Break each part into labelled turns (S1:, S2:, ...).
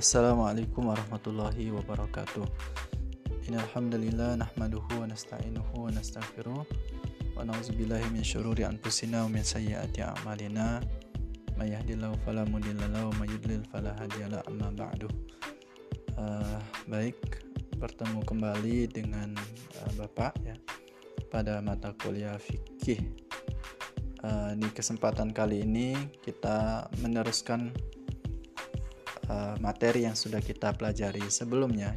S1: Assalamualaikum warahmatullahi wabarakatuh. Innalhamdulillah nahmaduhu wa nasta'inuhu wa nastaghfiruh wa na'udzubillahi min syururi anfusina wa min sayyiati a'malina. May yahdihillahu fala mudhillalah wa may yudlil fala hadiyalah amma ba'du. Uh, baik bertemu kembali dengan uh, Bapak ya pada mata kuliah fikih. Uh, di kesempatan kali ini kita meneruskan uh, materi yang sudah kita pelajari sebelumnya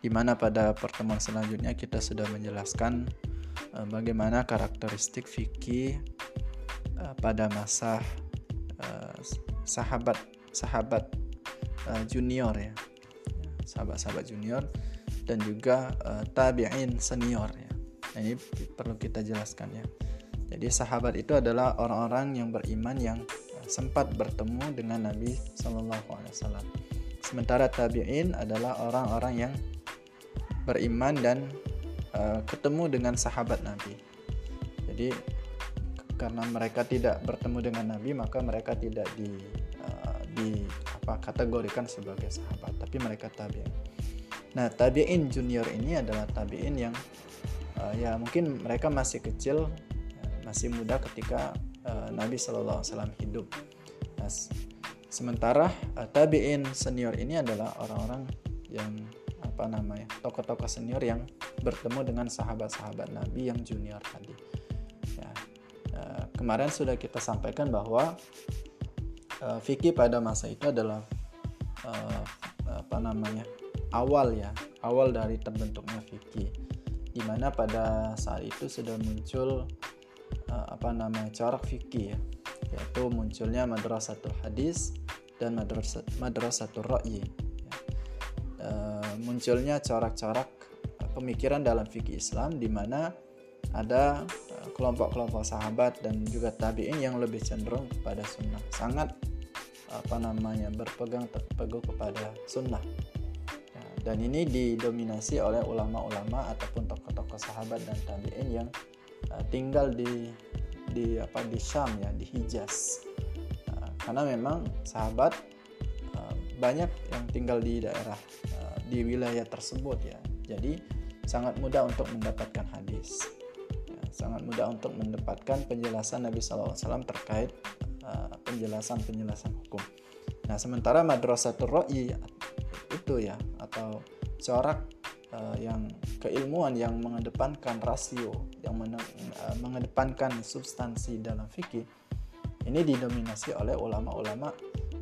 S1: di mana pada pertemuan selanjutnya kita sudah menjelaskan uh, bagaimana karakteristik fikih uh, pada masa sahabat sahabat junior ya sahabat-sahabat junior dan juga uh, tabi'in senior ya. Nah, ini perlu kita jelaskan ya. Jadi sahabat itu adalah orang-orang yang beriman yang eh, sempat bertemu dengan Nabi Shallallahu Alaihi Wasallam. Sementara tabiin adalah orang-orang yang beriman dan uh, ketemu dengan sahabat Nabi. Jadi karena mereka tidak bertemu dengan Nabi maka mereka tidak di uh, di apa kategorikan sebagai sahabat, tapi mereka tabiin. Nah tabiin junior ini adalah tabiin yang uh, ya mungkin mereka masih kecil masih muda ketika uh, Nabi Shallallahu Alaihi Wasallam hidup. Nah, sementara uh, tabiin senior ini adalah orang-orang yang apa namanya tokoh-tokoh senior yang bertemu dengan sahabat-sahabat Nabi yang junior tadi. Ya, uh, kemarin sudah kita sampaikan bahwa uh, fikih pada masa itu adalah uh, apa namanya awal ya awal dari terbentuknya fikih di mana pada saat itu sudah muncul apa namanya corak fikih ya. Yaitu munculnya madrasatul hadis dan madrasat madrasatul ra'yi. Ya. uh, munculnya corak-corak pemikiran dalam fikih Islam di mana ada kelompok-kelompok sahabat dan juga tabiin yang lebih cenderung kepada sunnah. Sangat apa namanya berpegang teguh kepada sunnah. Ya, dan ini didominasi oleh ulama-ulama ataupun tokoh-tokoh sahabat dan tabiin yang uh, tinggal di di apa di Syam ya di Hijaz. Uh, karena memang sahabat uh, banyak yang tinggal di daerah di wilayah tersebut ya. Jadi sangat mudah untuk mendapatkan hadis. Ya, sangat mudah untuk mendapatkan penjelasan Nabi SAW terkait penjelasan-penjelasan hukum. Nah sementara madrasatul ro'i itu ya atau corak uh, yang keilmuan yang mengedepankan rasio, yang men uh, mengedepankan substansi dalam fikih, ini didominasi oleh ulama-ulama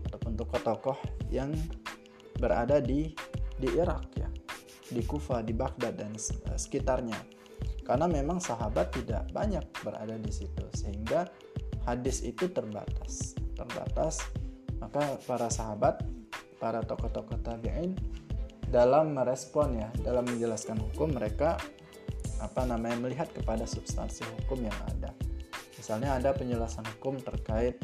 S1: ataupun tokoh-tokoh yang berada di di Irak ya, di Kufa, di Baghdad dan uh, sekitarnya. Karena memang sahabat tidak banyak berada di situ sehingga hadis itu terbatas, terbatas. Maka para sahabat, para tokoh-tokoh tabi'in dalam merespon ya dalam menjelaskan hukum mereka apa namanya melihat kepada substansi hukum yang ada. Misalnya ada penjelasan hukum terkait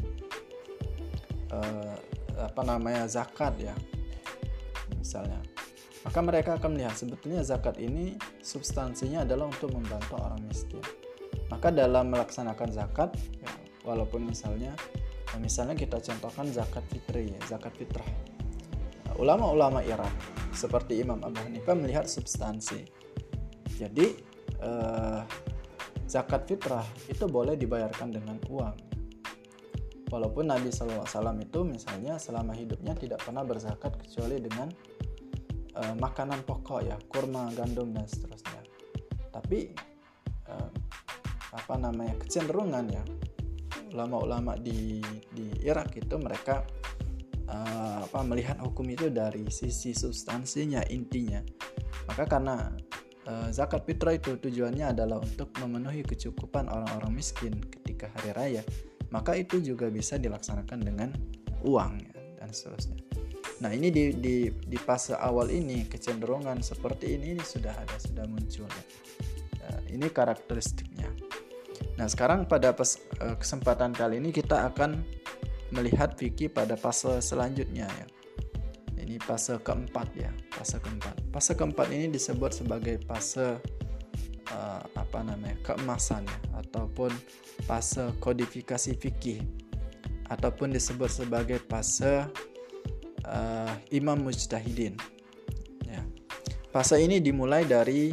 S1: eh, apa namanya zakat ya misalnya. Maka mereka akan melihat sebetulnya zakat ini substansinya adalah untuk membantu orang miskin. Maka dalam melaksanakan zakat ya, walaupun misalnya misalnya kita contohkan zakat fitri ya zakat fitrah. Ulama-ulama Iran seperti Imam Abu Hanifah melihat substansi. Jadi eh, zakat fitrah itu boleh dibayarkan dengan uang. Walaupun Nabi SAW itu misalnya selama hidupnya tidak pernah berzakat kecuali dengan eh, makanan pokok ya, kurma, gandum dan seterusnya. Tapi eh, apa namanya kecenderungan ya ulama-ulama di di Irak itu mereka uh, apa melihat hukum itu dari sisi substansinya intinya. Maka karena uh, zakat fitrah itu tujuannya adalah untuk memenuhi kecukupan orang-orang miskin ketika hari raya maka itu juga bisa dilaksanakan dengan uang ya, dan seterusnya. Nah ini di, di, di fase awal ini kecenderungan seperti ini, ini sudah ada sudah muncul ya. Uh, ini karakteristiknya. Nah sekarang pada pes, kesempatan kali ini kita akan melihat fikih pada fase selanjutnya ya. Ini fase keempat ya, fase keempat. Fase keempat ini disebut sebagai fase uh, apa namanya keemasan ya, ataupun fase kodifikasi fikih ataupun disebut sebagai fase uh, imam mujtahidin. Ya. Fase ini dimulai dari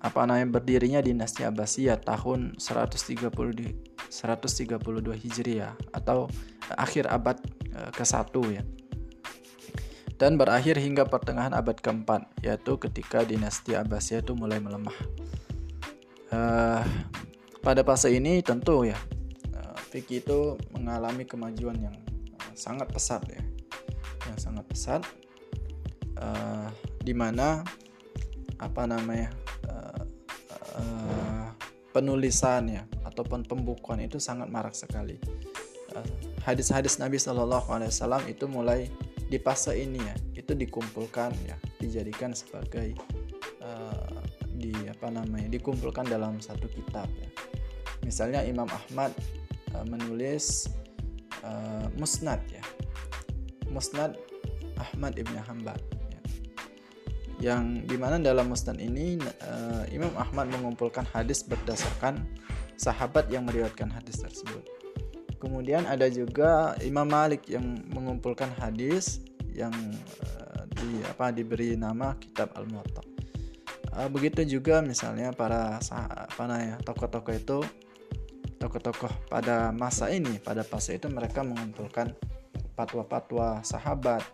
S1: apa namanya berdirinya dinasti Abbasiyah tahun 130 di 132 Hijriah atau akhir abad uh, ke-1 ya. Dan berakhir hingga pertengahan abad keempat, yaitu ketika dinasti Abbasiyah itu mulai melemah. Uh, pada fase ini tentu ya, uh, fikih itu mengalami kemajuan yang uh, sangat pesat ya yang sangat pesat uh, di mana apa namanya uh, uh, penulisan ya ataupun pembukuan itu sangat marak sekali hadis-hadis Nabi Shallallahu Alaihi Wasallam itu mulai di fase ini ya. Itu dikumpulkan ya dijadikan sebagai uh, di apa namanya dikumpulkan dalam satu kitab ya. Misalnya Imam Ahmad uh, menulis uh, musnad ya. Musnad Ahmad ibn Hanbal ya. yang di mana dalam musnad ini uh, Imam Ahmad mengumpulkan hadis berdasarkan sahabat yang meriwayatkan hadis tersebut kemudian ada juga Imam Malik yang mengumpulkan hadis yang uh, di apa diberi nama Kitab Al-Muwatta. Uh, begitu juga misalnya para apa namanya tokoh-tokoh itu tokoh-tokoh pada masa ini pada fase itu mereka mengumpulkan fatwa-fatwa sahabat.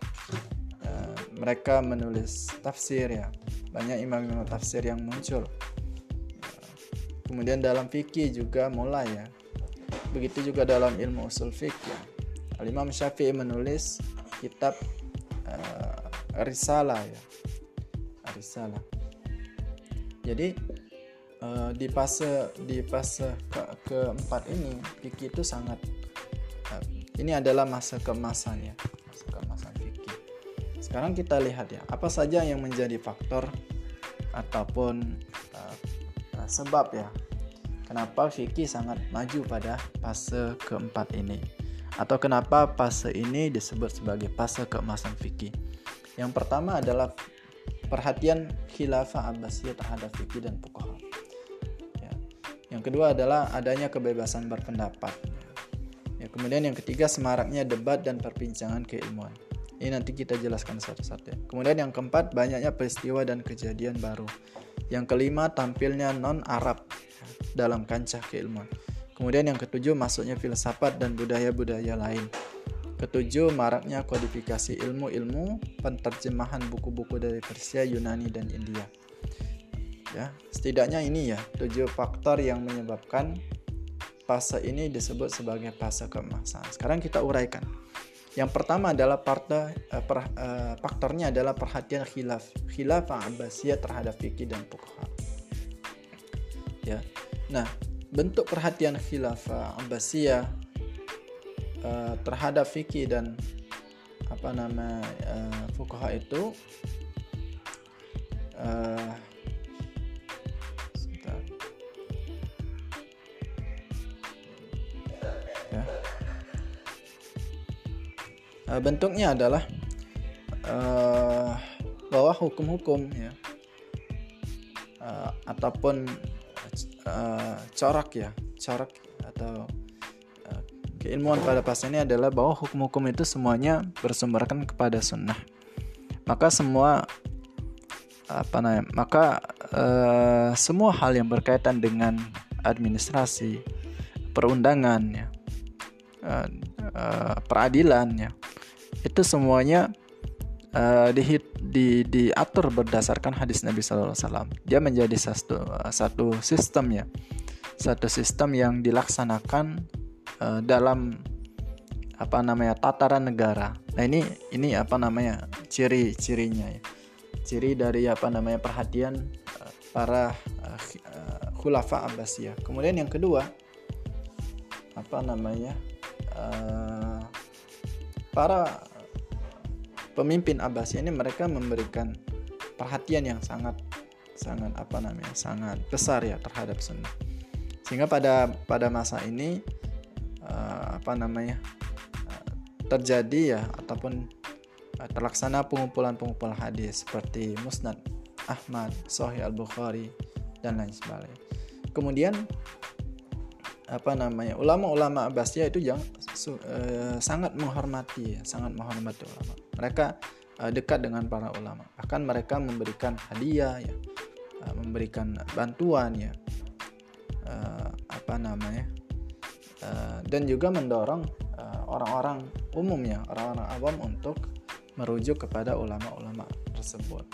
S1: Uh, mereka menulis tafsir ya. Banyak imam-imam tafsir yang muncul. Kemudian dalam fikih juga mulai ya begitu juga dalam ilmu usul fikih ya. Al Imam Syafi'i menulis kitab uh, risalah ya risalah jadi uh, di fase di fase ke keempat ini fikih itu sangat ini adalah masa keemasan ya, masa keemasan fikih. Sekarang kita lihat ya, apa saja yang menjadi faktor ataupun uh, uh, sebab ya kenapa fikih sangat maju pada fase keempat ini atau kenapa fase ini disebut sebagai fase keemasan fikih. Yang pertama adalah perhatian khilafah Abbasiyah terhadap fikih dan fuqaha. Ya. Yang kedua adalah adanya kebebasan berpendapat. Ya, kemudian yang ketiga semaraknya debat dan perbincangan keilmuan. Ini nanti kita jelaskan satu-satu. Kemudian yang keempat banyaknya peristiwa dan kejadian baru. Yang kelima tampilnya non-Arab ya, dalam kancah keilmuan. Kemudian yang ketujuh masuknya filsafat dan budaya-budaya lain. Ketujuh maraknya kodifikasi ilmu-ilmu penterjemahan buku-buku dari Persia, Yunani dan India. Ya, setidaknya ini ya tujuh faktor yang menyebabkan fase ini disebut sebagai fase keemasan. Sekarang kita uraikan. Yang pertama adalah parte, uh, per, uh, faktornya adalah perhatian khilaf, khilafah Abbasiyah terhadap fikih dan fuqaha. Ya. Nah, bentuk perhatian khilafah Abbasiyah uh, terhadap fikih dan apa nama uh, fuqaha itu uh, uh, bentuknya adalah uh, bahwa hukum-hukum ya. Uh, ataupun uh, corak ya corak atau uh, keilmuan pada pasal ini adalah bahwa hukum-hukum itu semuanya bersumberkan kepada sunnah. Maka semua apa namanya maka uh, semua hal yang berkaitan dengan administrasi perundangan ya uh, uh, peradilan ya itu semuanya uh, di, di, diatur berdasarkan hadis Nabi Sallallahu Alaihi Wasallam. Dia menjadi satu satu sistem ya, satu sistem yang dilaksanakan uh, dalam apa namanya tataran negara. Nah ini ini apa namanya ciri-cirinya ya, ciri dari apa namanya perhatian uh, para uh, khulafa Abbasiyah. Kemudian yang kedua apa namanya uh, para pemimpin Abbasiyah ini mereka memberikan perhatian yang sangat sangat apa namanya sangat besar ya terhadap sunnah sehingga pada pada masa ini uh, apa namanya uh, terjadi ya ataupun uh, terlaksana pengumpulan-pengumpulan hadis seperti Musnad Ahmad, Sahih Al Bukhari dan lain sebagainya. Kemudian apa namanya ulama-ulama Abbasiyah itu yang uh, sangat menghormati, ya, sangat menghormati ulama. Mereka uh, dekat dengan para ulama. Bahkan mereka memberikan hadiah ya uh, memberikan bantuan ya uh, apa namanya uh, dan juga mendorong orang-orang uh, umum ya orang-orang awam untuk merujuk kepada ulama-ulama tersebut.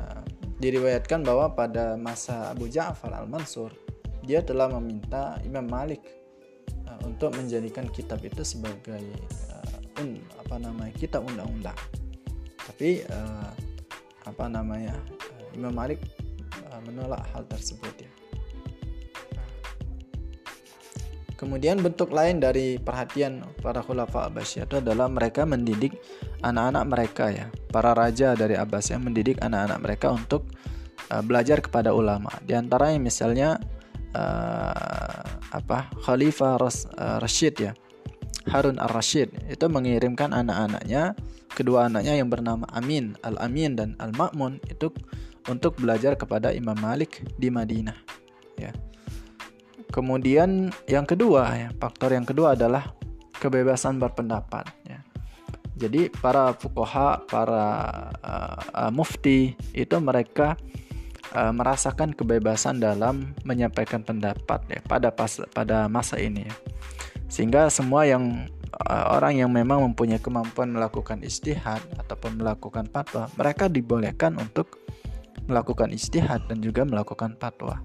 S1: Uh, diriwayatkan bahwa pada masa Abu Ja'far al-Mansur dia telah meminta Imam Malik uh, untuk menjadikan kitab itu sebagai uh, un, apa namanya kitab undang-undang. Tapi uh, apa namanya uh, Imam Malik uh, menolak hal tersebut ya. Kemudian bentuk lain dari perhatian para khulafa Abbasiyah itu adalah mereka mendidik anak-anak mereka ya. Para raja dari Abbasiyah mendidik anak-anak mereka untuk uh, belajar kepada ulama. Di antaranya misalnya uh, apa Khalifah Ras, uh, Rashid ya. Harun ar Rashid itu mengirimkan anak-anaknya kedua anaknya yang bernama Amin Al Amin dan Al Ma'mun itu untuk belajar kepada Imam Malik di Madinah ya. Kemudian yang kedua ya faktor yang kedua adalah kebebasan berpendapat ya. Jadi para fukoha, para uh, uh, mufti itu mereka uh, merasakan kebebasan dalam menyampaikan pendapat ya pada pas pada masa ini ya. Sehingga semua yang uh, orang yang memang mempunyai kemampuan melakukan istihad ataupun melakukan fatwa, mereka dibolehkan untuk melakukan istihad dan juga melakukan fatwa.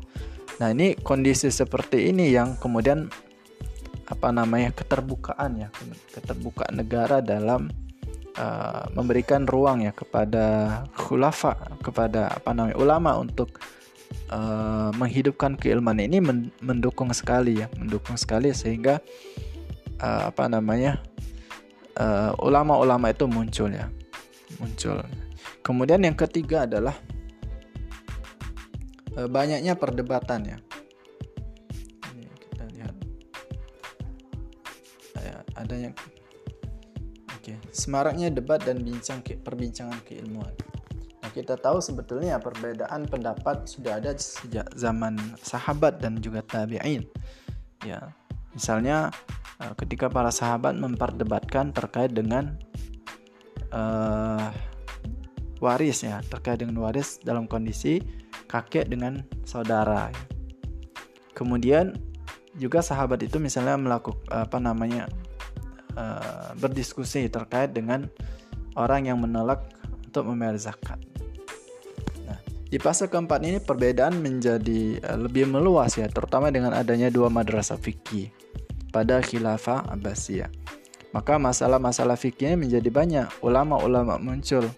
S1: Nah, ini kondisi seperti ini yang kemudian apa namanya keterbukaan ya, keterbukaan negara dalam uh, memberikan ruang ya kepada khulafa kepada apa namanya ulama untuk uh, menghidupkan keilmuan. Ini mendukung sekali ya mendukung sekali sehingga uh, apa namanya ulama-ulama uh, itu muncul ya muncul. Kemudian yang ketiga adalah uh, banyaknya perdebatan ya. Ini kita lihat. Adanya Oke, semaraknya debat dan bincang ke, perbincangan keilmuan. Nah, kita tahu sebetulnya perbedaan pendapat sudah ada sejak zaman sahabat dan juga tabi'in. Ya. Misalnya eh, ketika para sahabat memperdebatkan terkait dengan uh, waris ya, terkait dengan waris dalam kondisi kakek dengan saudara. Kemudian juga sahabat itu misalnya melakukan apa namanya uh, berdiskusi terkait dengan orang yang menolak untuk membayar zakat. Nah, di fase keempat ini perbedaan menjadi uh, lebih meluas ya, terutama dengan adanya dua madrasah fikih pada khilafah Abbasiyah. Maka masalah-masalah fikihnya menjadi banyak, ulama-ulama muncul.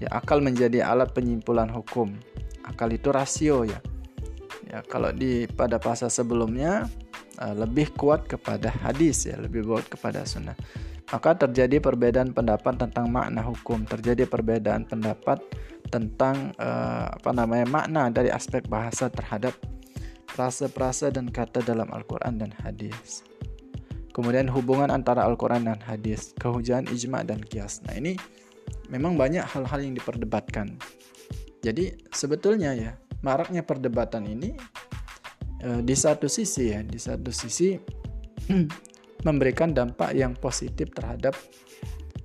S1: Ya, akal menjadi alat penyimpulan hukum. Akal itu rasio ya. Ya, kalau di pada fase sebelumnya uh, lebih kuat kepada hadis ya, lebih kuat kepada sunnah. Maka terjadi perbedaan pendapat tentang makna hukum, terjadi perbedaan pendapat tentang uh, apa namanya makna dari aspek bahasa terhadap frase-frase dan kata dalam Al-Qur'an dan hadis. Kemudian hubungan antara Al-Qur'an dan hadis, kehujahan ijma dan kias. Nah, ini memang banyak hal-hal yang diperdebatkan. Jadi sebetulnya ya, maraknya perdebatan ini Eh, di satu sisi ya, di satu sisi memberikan dampak yang positif terhadap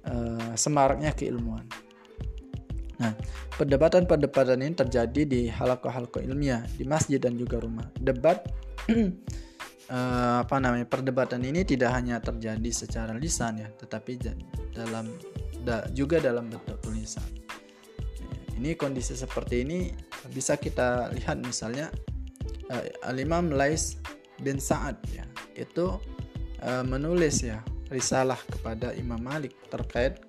S1: uh, semaraknya keilmuan. Nah, perdebatan-perdebatan ini terjadi di halaqah-halaqah ilmiah, di masjid dan juga rumah. Debat uh, apa namanya? Perdebatan ini tidak hanya terjadi secara lisan ya, tetapi dalam da, juga dalam bentuk tulisan. Ini kondisi seperti ini bisa kita lihat misalnya uh, Al-Imam Lais bin Sa'ad ya itu uh, menulis ya risalah kepada Imam Malik terkait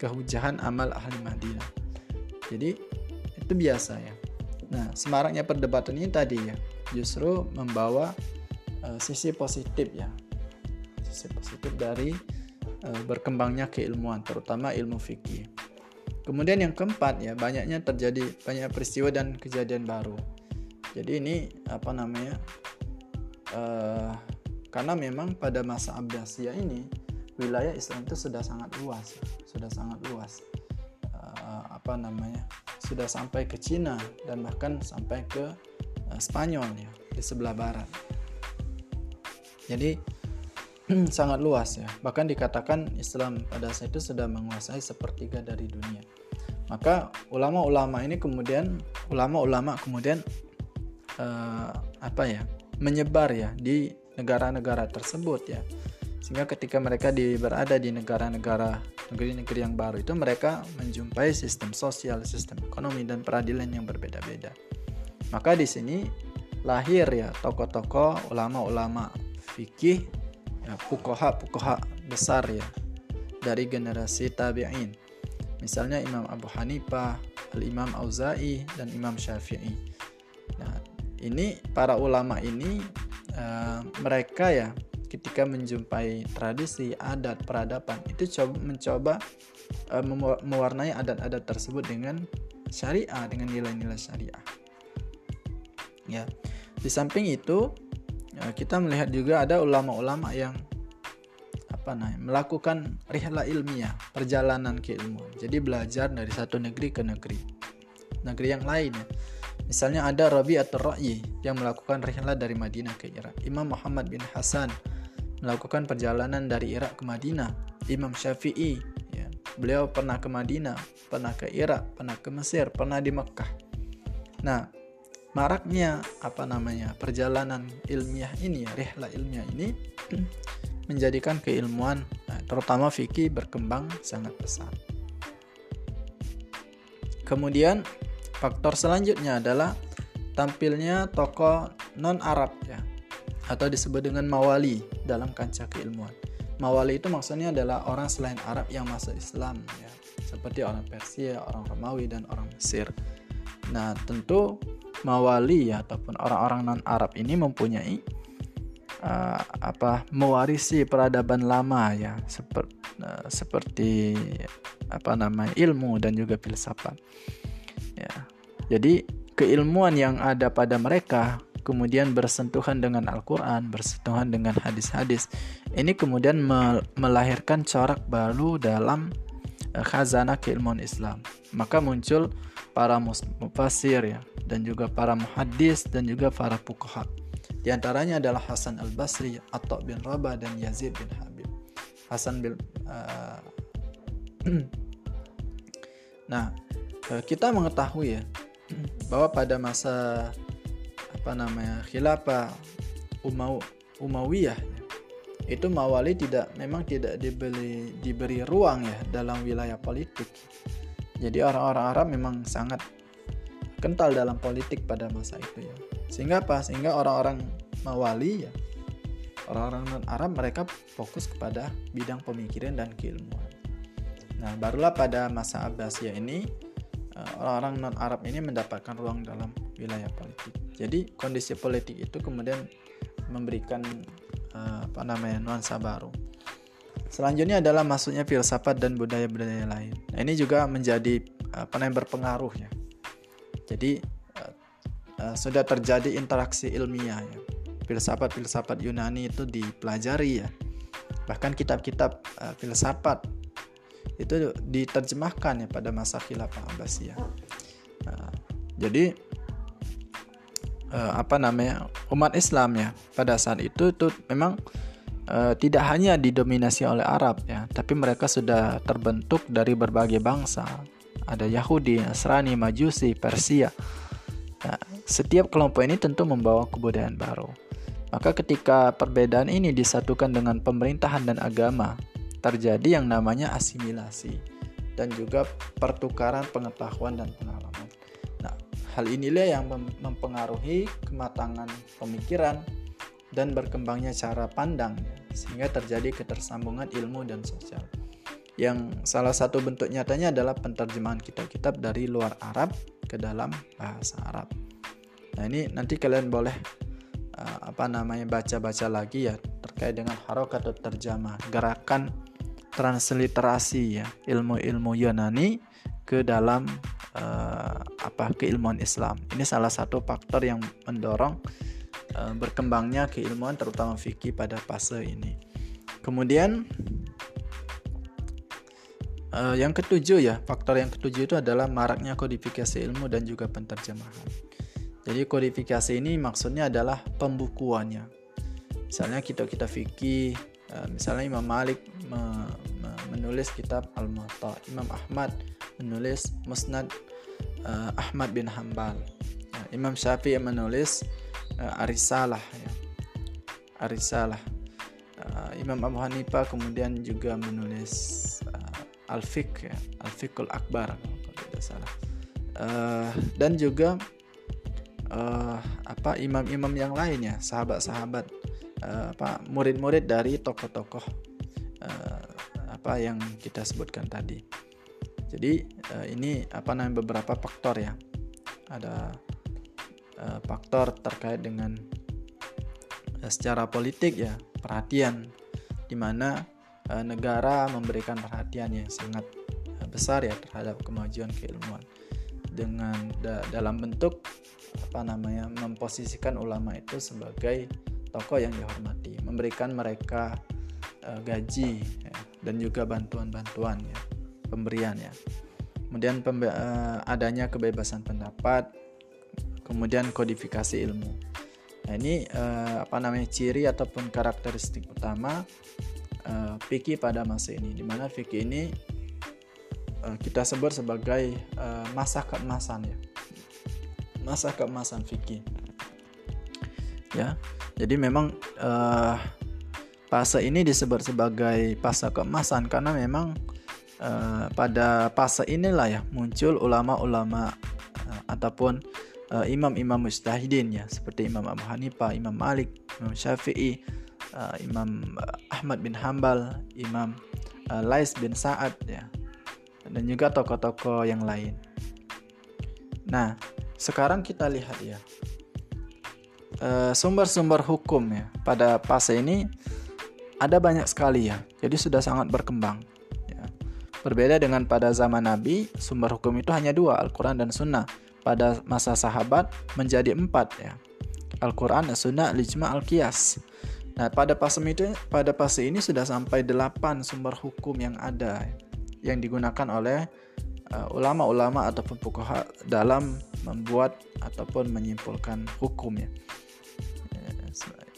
S1: kehujahan amal ahli Madinah. Jadi itu biasa ya. Nah, semaraknya perdebatan ini tadi ya justru membawa uh, sisi positif ya. Sisi positif dari uh, berkembangnya keilmuan terutama ilmu fikih. Kemudian yang keempat ya, banyaknya terjadi banyak peristiwa dan kejadian baru jadi ini apa namanya uh, karena memang pada masa Abbasiyah ini wilayah Islam itu sudah sangat luas sudah sangat luas uh, apa namanya sudah sampai ke Cina dan bahkan sampai ke uh, Spanyol ya di sebelah barat jadi sangat luas ya. Bahkan dikatakan Islam pada saat itu sudah menguasai sepertiga dari dunia. Maka ulama-ulama ini kemudian ulama-ulama kemudian uh, apa ya menyebar ya di negara-negara tersebut ya sehingga ketika mereka di, berada di negara-negara negeri-negeri yang baru itu mereka menjumpai sistem sosial, sistem ekonomi dan peradilan yang berbeda-beda. Maka di sini lahir ya tokoh-tokoh ulama-ulama fikih ya pukoha-pukoha besar ya dari generasi tabi'in. Misalnya Imam Abu Hanifah, Al-Imam Auza'i dan Imam Syafi'i. Nah, ini para ulama ini uh, mereka ya ketika menjumpai tradisi, adat, peradaban itu coba mencoba uh, mewarnai adat-adat tersebut dengan syariah, dengan nilai-nilai syariah. Ya. Di samping itu ya, kita melihat juga ada ulama-ulama yang apa namanya melakukan rihla ilmiah, perjalanan keilmuan. Jadi belajar dari satu negeri ke negeri negeri yang lain ya. Misalnya ada Rabi atau Ra'yi yang melakukan rihla dari Madinah ke Irak. Imam Muhammad bin Hasan melakukan perjalanan dari Irak ke Madinah. Imam Syafi'i, ya, beliau pernah ke Madinah, pernah ke Irak, pernah ke Mesir, pernah di Mekah. Nah, maraknya apa namanya perjalanan ilmiah ini, ya, ilmiah ini menjadikan keilmuan, nah, terutama fikih berkembang sangat pesat. Kemudian faktor selanjutnya adalah tampilnya tokoh non Arab ya atau disebut dengan mawali dalam kancah keilmuan. Mawali itu maksudnya adalah orang selain Arab yang masuk Islam ya, seperti orang Persia, orang Romawi dan orang Mesir. Nah, tentu mawali ya ataupun orang-orang non Arab ini mempunyai uh, apa mewarisi peradaban lama ya seperti uh, seperti apa namanya ilmu dan juga filsafat. Ya. Jadi keilmuan yang ada pada mereka kemudian bersentuhan dengan Al-Quran, bersentuhan dengan hadis-hadis, ini kemudian melahirkan corak baru dalam eh, khazanah keilmuan Islam. Maka muncul para mufasir ya, dan juga para muhaddis dan juga para fuqaha. Di antaranya adalah Hasan al-Basri, Atta bin Rabah dan Yazid bin Habib. Hasan bin uh, Nah, eh, kita mengetahui ya bahwa pada masa apa namanya khilafah Umaw Umayyah itu Mawali tidak memang tidak diberi diberi ruang ya dalam wilayah politik. Jadi orang-orang Arab memang sangat kental dalam politik pada masa itu ya. Sehingga apa? Sehingga orang-orang Mawali ya orang-orang non Arab mereka fokus kepada bidang pemikiran dan keilmuan. Nah, barulah pada masa Abbasiyah ini orang-orang non Arab ini mendapatkan ruang dalam wilayah politik. Jadi kondisi politik itu kemudian memberikan uh, apa namanya nuansa baru. Selanjutnya adalah masuknya filsafat dan budaya-budaya lain. Nah, ini juga menjadi apa namanya berpengaruh ya. Jadi uh, uh, sudah terjadi interaksi ilmiah ya. Filsafat-filsafat Yunani itu dipelajari ya. Bahkan kitab-kitab uh, filsafat itu diterjemahkan ya pada masa khilafah Abbasiyah. Nah, jadi uh, apa namanya umat Islam ya pada saat itu itu memang uh, tidak hanya didominasi oleh Arab ya tapi mereka sudah terbentuk dari berbagai bangsa ada Yahudi, Nasrani, Majusi, Persia. Nah, setiap kelompok ini tentu membawa kebudayaan baru. Maka ketika perbedaan ini disatukan dengan pemerintahan dan agama, terjadi yang namanya asimilasi dan juga pertukaran pengetahuan dan pengalaman. Hal inilah yang mempengaruhi kematangan pemikiran dan berkembangnya cara pandang sehingga terjadi ketersambungan ilmu dan sosial. Yang salah satu bentuk nyatanya adalah penterjemahan kitab-kitab dari luar Arab ke dalam bahasa Arab. Nah, ini nanti kalian boleh uh, apa namanya baca-baca lagi ya terkait dengan harokat atau terjemah, gerakan transliterasi ya, ilmu-ilmu Yunani ke dalam uh, apa keilmuan Islam. Ini salah satu faktor yang mendorong uh, berkembangnya keilmuan terutama fikih pada fase ini. Kemudian uh, yang ketujuh ya, faktor yang ketujuh itu adalah maraknya kodifikasi ilmu dan juga penterjemahan. Jadi kodifikasi ini maksudnya adalah pembukuannya. Misalnya kita kita fikih misalnya Imam Malik me, me, menulis kitab Al-Muwatta Imam Ahmad menulis Musnad uh, Ahmad bin Hambal ya, Imam Syafi'i menulis uh, Arisalah ya. Arisalah Imam Abu Hanifah kemudian juga menulis Al-Fiqh ya, Al-Fiqhul Akbar kalau tidak salah. Dan juga apa imam-imam yang lainnya sahabat-sahabat uh, apa murid-murid dari tokoh-tokoh uh, apa yang kita sebutkan tadi. Jadi uh, ini apa namanya beberapa faktor ya. Ada uh, faktor terkait dengan uh, secara politik ya perhatian. Di mana uh, negara memberikan perhatian yang sangat besar ya terhadap kemajuan keilmuan. Dengan da dalam bentuk apa namanya memposisikan ulama itu sebagai tokoh yang dihormati, memberikan mereka uh, gaji ya, dan juga bantuan-bantuan ya, pemberian ya. Kemudian pembe uh, adanya kebebasan pendapat, kemudian kodifikasi ilmu. Nah, ini uh, apa namanya ciri ataupun karakteristik utama uh, pada masa ini, di mana fikih ini uh, kita sebut sebagai uh, masa keemasan ya masa keemasan fikih ya jadi memang uh, fase ini disebut sebagai fase keemasan karena memang uh, pada fase inilah ya muncul ulama-ulama uh, ataupun uh, imam-imam mustahidin ya seperti Imam Abu Hanifah, Imam Malik, Imam Syafi'i, uh, Imam Ahmad bin Hambal, Imam uh, Lais bin Sa'ad ya dan juga tokoh-tokoh yang lain. Nah, sekarang kita lihat ya sumber-sumber hukum ya pada fase ini ada banyak sekali ya jadi sudah sangat berkembang ya. berbeda dengan pada zaman Nabi sumber hukum itu hanya dua Al-Quran dan Sunnah pada masa sahabat menjadi empat ya Al-Quran, Sunnah, Lijma, Al-Qiyas Nah pada fase itu pada fase ini sudah sampai delapan sumber hukum yang ada yang digunakan oleh uh, ulama-ulama ataupun fuqaha dalam membuat ataupun menyimpulkan hukum ya.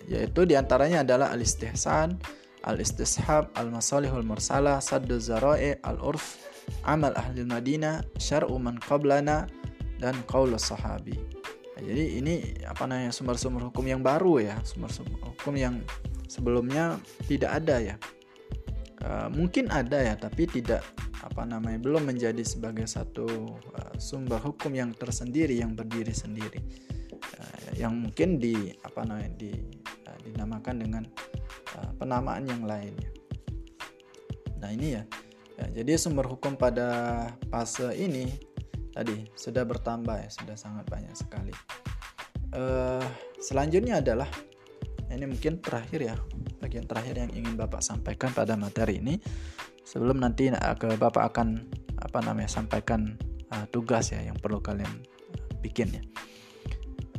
S1: Yaitu di antaranya adalah al-istihsan, al-istishab, al-masalihul mursalah, saddu zara'i, al-urf, amal ahli Madinah, syar'u man qablana dan qaulus sahabi. Ya, jadi ini apa namanya sumber-sumber hukum yang baru ya, sumber-sumber hukum yang sebelumnya tidak ada ya. Uh, mungkin ada ya, tapi tidak apa namanya belum menjadi sebagai satu uh, sumber hukum yang tersendiri yang berdiri sendiri yang mungkin di apa namanya di uh, dinamakan dengan uh, penamaan yang lainnya. Nah ini ya, ya jadi sumber hukum pada fase ini tadi sudah bertambah ya sudah sangat banyak sekali. Uh, selanjutnya adalah ini mungkin terakhir ya bagian terakhir yang ingin bapak sampaikan pada materi ini sebelum nanti ke Bapak akan apa namanya sampaikan uh, tugas ya yang perlu kalian bikin ya.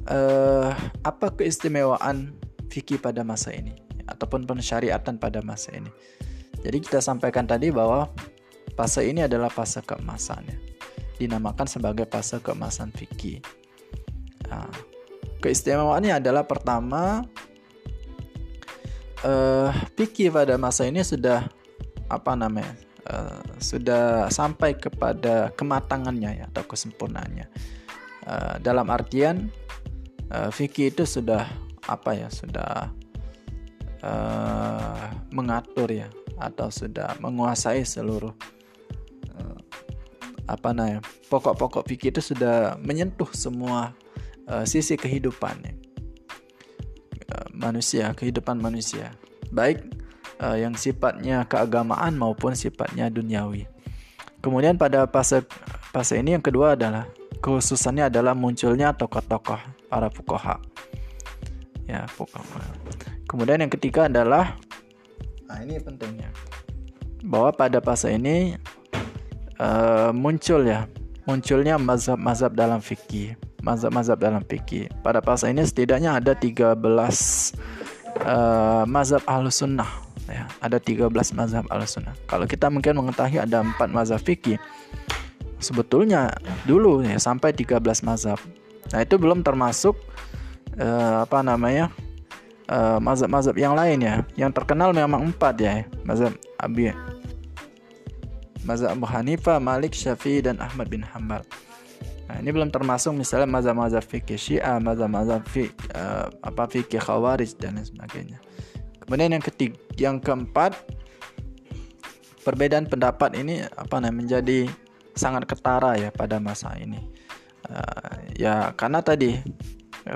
S1: Uh, apa keistimewaan fikih pada masa ini ataupun pensyariatan pada masa ini? Jadi kita sampaikan tadi bahwa fase ini adalah fase keemasan ya. Dinamakan sebagai fase keemasan fikih. Nah, keistimewaannya adalah pertama uh, fikih pada masa ini sudah apa namanya uh, sudah sampai kepada kematangannya ya atau kesempurnaannya uh, dalam artian uh, fikih itu sudah apa ya sudah uh, mengatur ya atau sudah menguasai seluruh uh, apa namanya pokok-pokok fikih itu sudah menyentuh semua uh, sisi kehidupannya uh, manusia kehidupan manusia. Baik uh, yang sifatnya keagamaan maupun sifatnya duniawi. Kemudian pada fase fase ini yang kedua adalah khususannya adalah munculnya tokoh-tokoh para fukoha. Ya, fukoha. Kemudian yang ketiga adalah nah ini pentingnya. bahwa pada fase ini uh, muncul ya munculnya mazhab-mazhab dalam fikih mazhab-mazhab dalam fikih. Pada fase ini setidaknya ada 13 uh, mazhab ahlus sunnah ya. Ada 13 mazhab al sunnah. Kalau kita mungkin mengetahui ada empat mazhab fikih sebetulnya dulu ya sampai 13 mazhab nah itu belum termasuk uh, apa namanya uh, mazhab-mazhab yang lain ya. Yang terkenal memang empat ya, mazhab Abi mazhab Abu Hanifah, Malik, Syafi'i dan Ahmad bin Hambal. Nah, ini belum termasuk misalnya mazhab-mazhab fikih Syiah, mazhab-mazhab fikih uh, apa fikih Khawarij dan lain sebagainya. Kemudian yang ketiga, yang keempat perbedaan pendapat ini apa namanya menjadi sangat ketara ya pada masa ini. Uh, ya karena tadi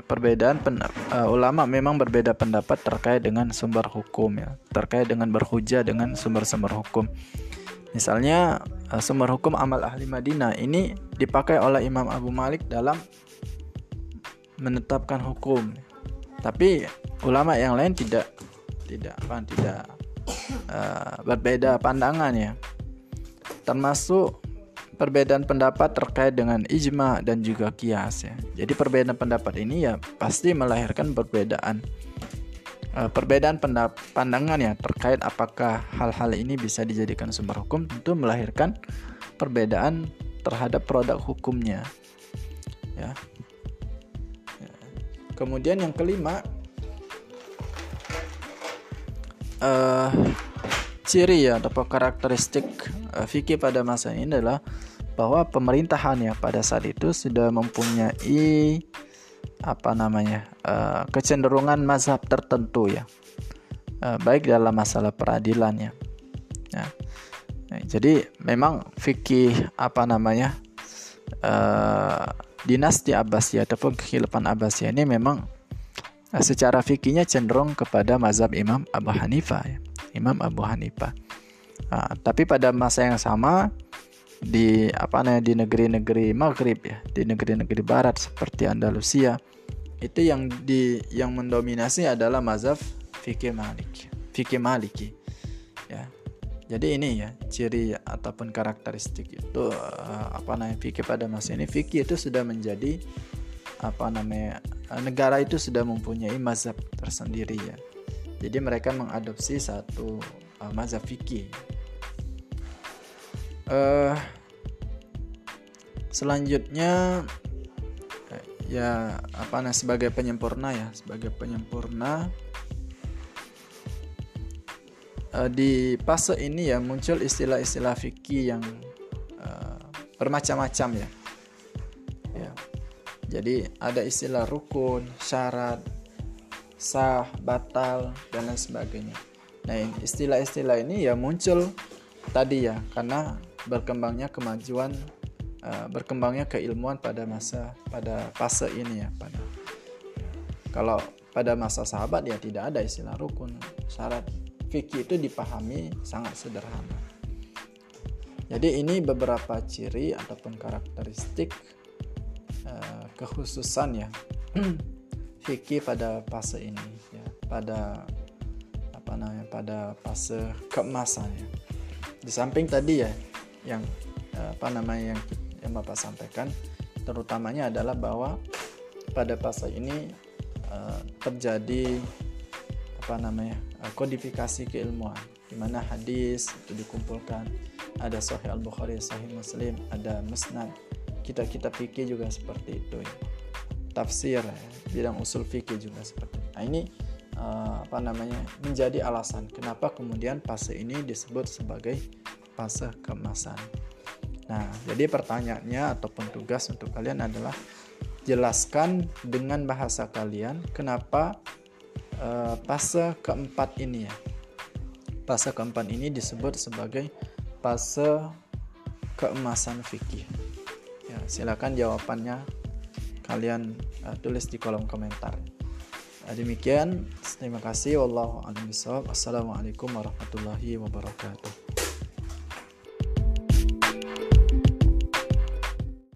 S1: perbedaan pen, uh, ulama memang berbeda pendapat terkait dengan sumber hukum ya, terkait dengan berhujah dengan sumber-sumber hukum. Misalnya uh, sumber hukum amal ahli Madinah ini dipakai oleh Imam Abu Malik dalam menetapkan hukum. Tapi ulama yang lain tidak tidak apa tidak uh, berbeda pandangan ya. Termasuk perbedaan pendapat terkait dengan ijma dan juga kias ya. Jadi perbedaan pendapat ini ya pasti melahirkan perbedaan uh, perbedaan pandangan ya terkait apakah hal-hal ini bisa dijadikan sumber hukum tentu melahirkan perbedaan terhadap produk hukumnya ya, ya. kemudian yang kelima uh, ciri ya atau karakteristik fikih pada masa ini adalah bahwa pemerintahan ya pada saat itu sudah mempunyai apa namanya uh, kecenderungan mazhab tertentu ya uh, baik dalam masalah peradilan ya. ya jadi memang fikih apa namanya uh, dinasti Abbasiyah ataupun kekhilafan Abbasiyah ini memang secara fikihnya cenderung kepada mazhab Imam Abu Hanifah ya. Imam Abu Hanifah. Uh, tapi pada masa yang sama di apa namanya di negeri-negeri Maghrib ya di negeri-negeri Barat seperti Andalusia itu yang di yang mendominasi adalah mazhab fikih Malik fikih Maliki. Ya jadi ini ya ciri ataupun karakteristik itu uh, apa namanya fikih pada masa ini. Fikih itu sudah menjadi apa namanya negara itu sudah mempunyai mazhab tersendiri ya jadi mereka mengadopsi satu uh, mazhab fikih uh, selanjutnya ya apa nah sebagai penyempurna ya sebagai penyempurna. Uh, di fase ini ya muncul istilah-istilah fikih yang uh, bermacam-macam ya. Ya. Jadi ada istilah rukun syarat sah batal dan lain sebagainya. Nah istilah-istilah ini ya muncul tadi ya karena berkembangnya kemajuan uh, berkembangnya keilmuan pada masa pada fase ini ya pada kalau pada masa sahabat ya tidak ada istilah rukun syarat fikih itu dipahami sangat sederhana. Jadi ini beberapa ciri ataupun karakteristik uh, kekhususan ya fikih pada fase ini ya. Pada apa namanya pada fase keemasan ya. Di samping tadi ya yang apa namanya yang yang Bapak sampaikan terutamanya adalah bahwa pada fase ini uh, terjadi apa namanya uh, kodifikasi keilmuan. Di mana hadis itu dikumpulkan ada Sahih Al Bukhari Sahih Muslim ada Musnad. Kita kita fikih juga seperti itu ya. Tafsir bidang usul fikih juga seperti itu. nah ini uh, apa namanya menjadi alasan kenapa kemudian fase ini disebut sebagai fase kemasan Nah, jadi pertanyaannya ataupun tugas untuk kalian adalah jelaskan dengan bahasa kalian kenapa uh, keempat ini ya. Fase keempat ini disebut sebagai fase keemasan fikih. Ya, silakan jawabannya kalian uh, tulis di kolom komentar. Nah, demikian, terima kasih. Wallahu a'lam Assalamualaikum warahmatullahi wabarakatuh.